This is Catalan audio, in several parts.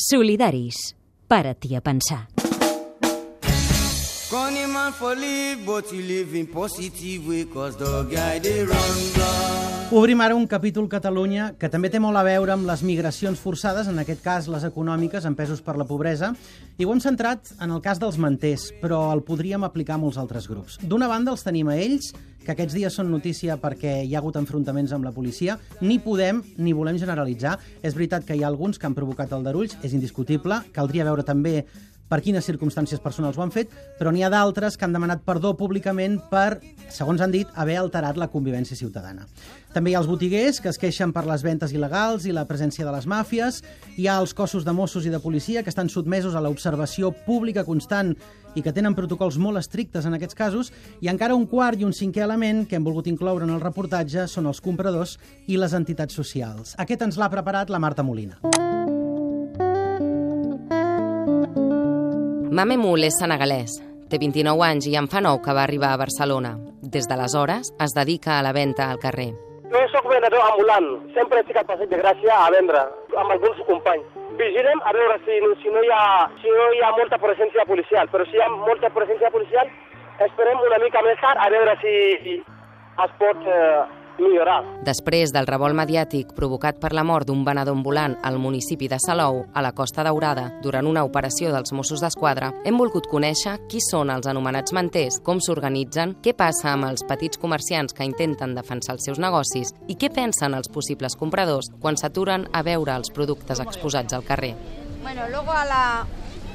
Solidaris. Para-t'hi a pensar. Funny man for live, but you live in positive way, cause the guy they run blood. Obrim ara un capítol Catalunya que també té molt a veure amb les migracions forçades, en aquest cas les econòmiques, empesos per la pobresa, i ho hem centrat en el cas dels manters, però el podríem aplicar a molts altres grups. D'una banda els tenim a ells, que aquests dies són notícia perquè hi ha hagut enfrontaments amb la policia, ni podem ni volem generalitzar. És veritat que hi ha alguns que han provocat aldarulls, és indiscutible, caldria veure també per quines circumstàncies personals ho han fet, però n'hi ha d'altres que han demanat perdó públicament per, segons han dit, haver alterat la convivència ciutadana. També hi ha els botiguers que es queixen per les ventes il·legals i la presència de les màfies, hi ha els cossos de Mossos i de policia que estan sotmesos a l'observació pública constant i que tenen protocols molt estrictes en aquests casos, i encara un quart i un cinquè element que hem volgut incloure en el reportatge són els compradors i les entitats socials. Aquest ens l'ha preparat la Marta Molina. Mame Mul és senegalès. Té 29 anys i en fa 9 que va arribar a Barcelona. Des d'aleshores es dedica a la venda al carrer. Jo sóc venedor ambulant. Sempre estic al Passeig de Gràcia a vendre amb alguns companys. Vigilem a veure si, si, no hi ha, si no hi ha molta presència policial, però si hi ha molta presència policial esperem una mica més tard a veure si es pot eh, millorar. Després del revolt mediàtic provocat per la mort d'un venedor ambulant al municipi de Salou, a la Costa Daurada, durant una operació dels Mossos d'Esquadra, hem volgut conèixer qui són els anomenats manters, com s'organitzen, què passa amb els petits comerciants que intenten defensar els seus negocis i què pensen els possibles compradors quan s'aturen a veure els productes exposats al carrer. Bueno, luego a la,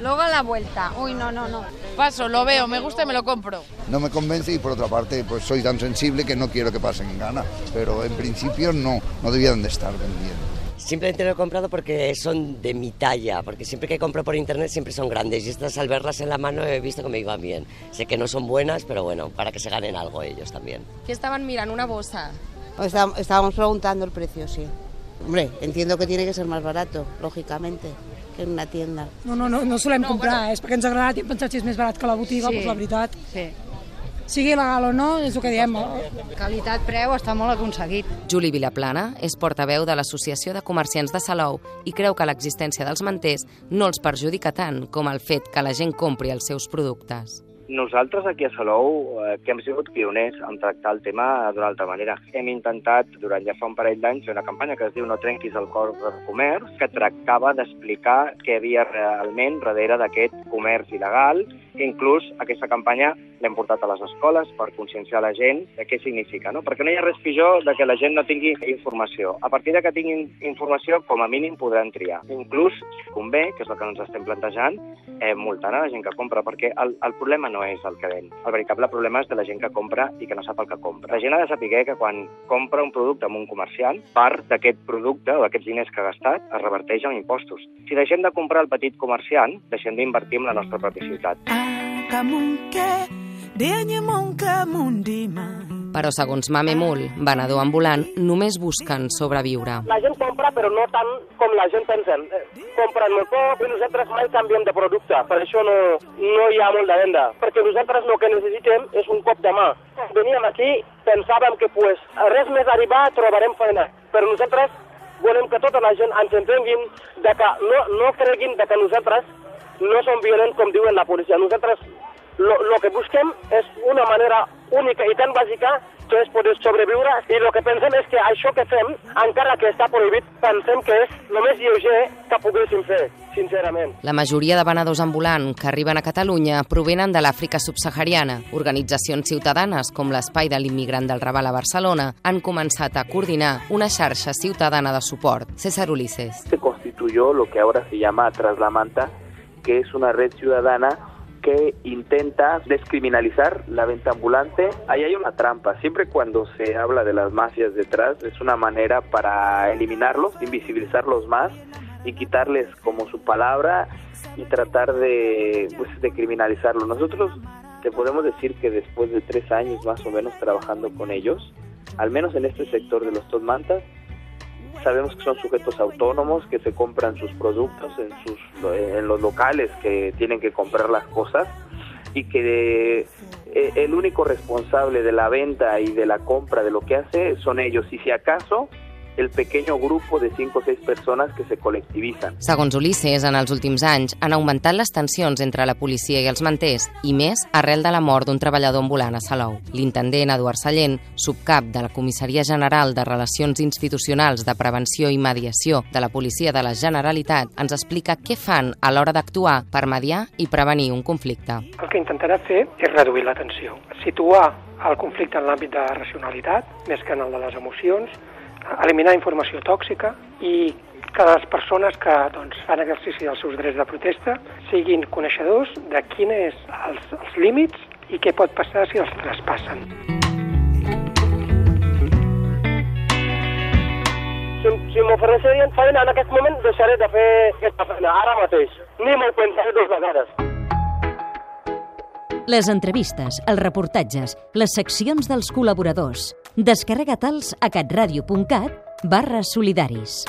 Luego a la vuelta. Uy, no, no, no. Paso, lo veo, me gusta y me lo compro. No me convence y por otra parte pues soy tan sensible que no quiero que pasen en gana. Pero en principio no, no debían de estar vendiendo. Simplemente lo he comprado porque son de mi talla, porque siempre que compro por internet siempre son grandes y estas al verlas en la mano he visto que me iban bien. Sé que no son buenas, pero bueno, para que se ganen algo ellos también. ¿Qué estaban mirando? ¿Una bolsa? Estábamos preguntando el precio, sí. Hombre, entiendo que tiene que ser más barato, lógicamente. Que en una tienda. No, no, no, no solem no, comprar, bueno. és perquè ens ha agradat i hem pensat si és més barat que la botiga, sí. doncs la veritat. Sí. Sigui legal o no, és el que diem. Qualitat-preu està molt aconseguit. Juli Vilaplana és portaveu de l'Associació de Comerciants de Salou i creu que l'existència dels manters no els perjudica tant com el fet que la gent compri els seus productes. Nosaltres aquí a Salou, eh, que hem sigut pioners en tractar el tema d'una altra manera. Hem intentat, durant ja fa un parell d'anys, una campanya que es diu No trenquis el cor del comerç, que tractava d'explicar què havia realment darrere d'aquest comerç il·legal. Inclús aquesta campanya l'hem portat a les escoles per conscienciar la gent de què significa, no? perquè no hi ha res pitjor de que la gent no tingui informació. A partir de que tinguin informació, com a mínim podran triar. Inclús, convé, que és el que ens estem plantejant, eh, multant a la gent que compra, perquè el, el problema no és el que ven. El veritable problema és de la gent que compra i que no sap el que compra. La gent ha de saber que quan compra un producte amb un comerciant, part d'aquest producte o d'aquests diners que ha gastat es reverteix en impostos. Si deixem de comprar el petit comerciant, deixem d'invertir en la nostra pròpia ciutat. Però, segons Mame Mul, venedor ambulant, només busquen sobreviure. La gent compra, però no tant com la gent pensa. Compren molt poc i nosaltres mai canviem de producte. Per això no, no hi ha molt de venda. Perquè nosaltres el que necessitem és un cop de mà. Veníem aquí, pensàvem que pues, res més arribar trobarem feina. Però nosaltres volem que tota la gent ens entenguin de que no, no creguin de que nosaltres no som violents com diuen la policia. Nosaltres lo, que busquem és una manera única i tan bàsica que és poder sobreviure i el que pensem és que això que fem, encara que està prohibit, pensem que és el més lleuger que poguéssim fer, sincerament. La majoria de venedors ambulants que arriben a Catalunya provenen de l'Àfrica subsahariana. Organitzacions ciutadanes com l'Espai de l'Immigrant del Raval a Barcelona han començat a coordinar una xarxa ciutadana de suport. César Ulises. Se constituyó lo que ahora se llama Tras la Manta, que es una red ciudadana que intenta descriminalizar la venta ambulante. Ahí hay una trampa. Siempre cuando se habla de las mafias detrás es una manera para eliminarlos, invisibilizarlos más y quitarles como su palabra y tratar de, pues, de criminalizarlo. Nosotros te podemos decir que después de tres años más o menos trabajando con ellos, al menos en este sector de los Mantas, sabemos que son sujetos autónomos que se compran sus productos en sus en los locales que tienen que comprar las cosas y que eh, el único responsable de la venta y de la compra de lo que hace son ellos. Y si acaso el pequeño grupo de cinco o seis personas que se colectivizan. Segons Ulisses, en els últims anys han augmentat les tensions entre la policia i els manters, i més arrel de la mort d'un treballador ambulant a Salou. L'intendent Eduard Sallent, subcap de la Comissaria General de Relacions Institucionals de Prevenció i Mediació de la Policia de la Generalitat, ens explica què fan a l'hora d'actuar per mediar i prevenir un conflicte. El que intentarà fer és reduir la tensió, situar el conflicte en l'àmbit de racionalitat, més que en el de les emocions, eliminar informació tòxica i que les persones que doncs, fan exercici dels seus drets de protesta siguin coneixedors de quins és els, els límits i què pot passar si els traspassen. Si, si m'ofereixerien feina en aquest moment deixaré de fer aquesta feina, ara mateix. Ni m'ho pensaré dues vegades. Les entrevistes, els reportatges, les seccions dels col·laboradors. Descarrega-te'ls a catradio.cat barra solidaris.